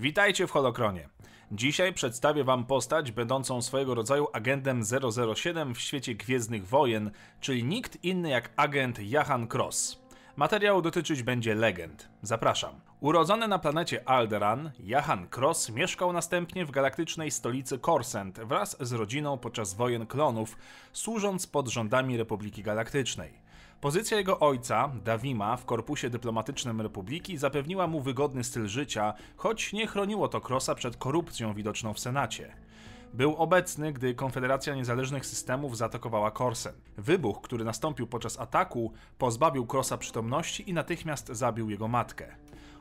Witajcie w Holokronie. Dzisiaj przedstawię Wam postać będącą swojego rodzaju agentem 007 w świecie Gwiezdnych Wojen, czyli nikt inny jak agent Jahan Cross. Materiał dotyczyć będzie legend. Zapraszam. Urodzony na planecie Alderan, Jahan Cross mieszkał następnie w galaktycznej stolicy Korsent wraz z rodziną podczas wojen klonów, służąc pod rządami Republiki Galaktycznej. Pozycja jego ojca, Davima, w korpusie dyplomatycznym Republiki zapewniła mu wygodny styl życia, choć nie chroniło to Crossa przed korupcją widoczną w Senacie. Był obecny, gdy Konfederacja Niezależnych Systemów zaatakowała Korsen. Wybuch, który nastąpił podczas ataku, pozbawił Crossa przytomności i natychmiast zabił jego matkę.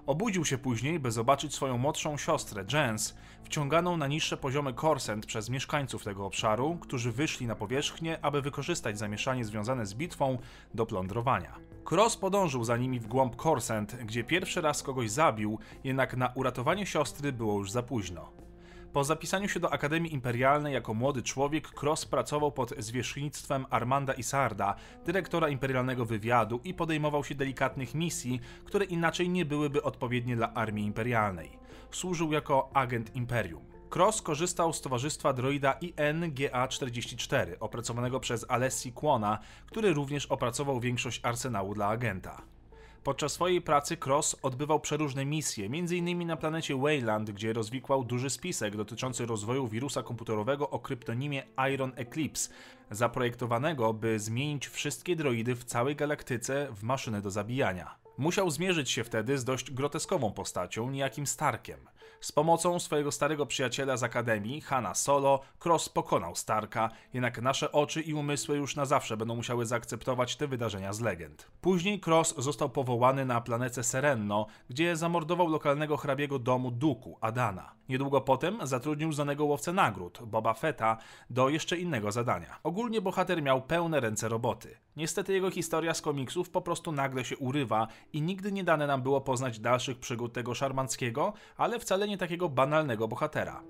Obudził się później, by zobaczyć swoją młodszą siostrę, Jens, wciąganą na niższe poziomy Korsent przez mieszkańców tego obszaru, którzy wyszli na powierzchnię, aby wykorzystać zamieszanie związane z bitwą do plądrowania. Cross podążył za nimi w głąb Korsent, gdzie pierwszy raz kogoś zabił, jednak na uratowanie siostry było już za późno. Po zapisaniu się do Akademii Imperialnej jako młody człowiek, Cross pracował pod zwierzchnictwem Armanda Isarda, dyrektora imperialnego wywiadu i podejmował się delikatnych misji, które inaczej nie byłyby odpowiednie dla armii imperialnej. Służył jako agent Imperium. Cross korzystał z towarzystwa droida INGA-44, opracowanego przez Alessi Kłona, który również opracował większość arsenału dla agenta. Podczas swojej pracy Cross odbywał przeróżne misje, m.in. na planecie Wayland, gdzie rozwikłał duży spisek dotyczący rozwoju wirusa komputerowego o kryptonimie Iron Eclipse, zaprojektowanego, by zmienić wszystkie droidy w całej galaktyce w maszyny do zabijania. Musiał zmierzyć się wtedy z dość groteskową postacią, niejakim Starkiem. Z pomocą swojego starego przyjaciela z Akademii, Hanna Solo, Cross pokonał Starka, jednak nasze oczy i umysły już na zawsze będą musiały zaakceptować te wydarzenia z legend. Później Cross został powołany na planetę Serenno, gdzie zamordował lokalnego hrabiego domu Duku, Adana. Niedługo potem zatrudnił znanego łowcę nagród, Boba Fetta, do jeszcze innego zadania. Ogólnie bohater miał pełne ręce roboty. Niestety jego historia z komiksów po prostu nagle się urywa i nigdy nie dane nam było poznać dalszych przygód tego szarmanckiego, ale wcale nie takiego banalnego bohatera.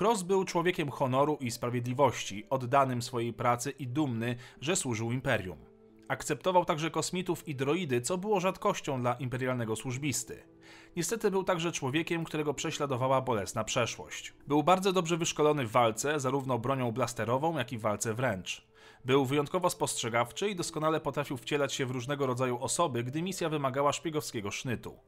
Cross był człowiekiem honoru i sprawiedliwości, oddanym swojej pracy i dumny, że służył imperium. Akceptował także kosmitów i droidy, co było rzadkością dla imperialnego służbisty. Niestety był także człowiekiem, którego prześladowała bolesna przeszłość. Był bardzo dobrze wyszkolony w walce, zarówno bronią blasterową, jak i walce wręcz. Był wyjątkowo spostrzegawczy i doskonale potrafił wcielać się w różnego rodzaju osoby, gdy misja wymagała szpiegowskiego sznytu.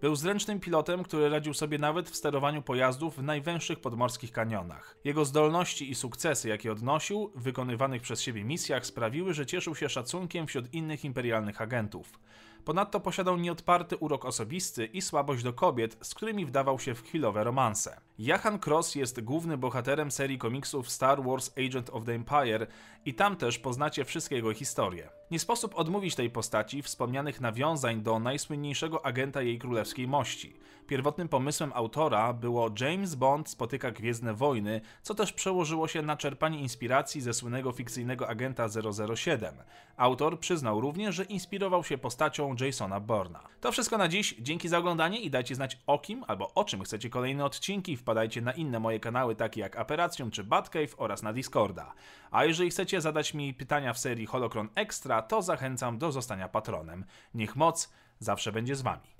Był zręcznym pilotem, który radził sobie nawet w sterowaniu pojazdów w najwęższych podmorskich kanionach. Jego zdolności i sukcesy, jakie odnosił w wykonywanych przez siebie misjach, sprawiły, że cieszył się szacunkiem wśród innych imperialnych agentów. Ponadto posiadał nieodparty urok osobisty i słabość do kobiet, z którymi wdawał się w chwilowe romanse. Jahan Cross jest głównym bohaterem serii komiksów Star Wars Agent of the Empire i tam też poznacie wszystkie jego historie. Nie sposób odmówić tej postaci wspomnianych nawiązań do najsłynniejszego agenta jej królewskiej mości. Pierwotnym pomysłem autora było James Bond spotyka Gwiezdne Wojny, co też przełożyło się na czerpanie inspiracji ze słynnego fikcyjnego agenta 007. Autor przyznał również, że inspirował się postacią Jasona Bourna. To wszystko na dziś, dzięki za oglądanie i dajcie znać o kim albo o czym chcecie kolejne odcinki, wpadajcie na inne moje kanały takie jak Aperacją czy Batcave oraz na Discorda. A jeżeli chcecie zadać mi pytania w serii Holocron Extra, to zachęcam do zostania patronem. Niech moc zawsze będzie z wami.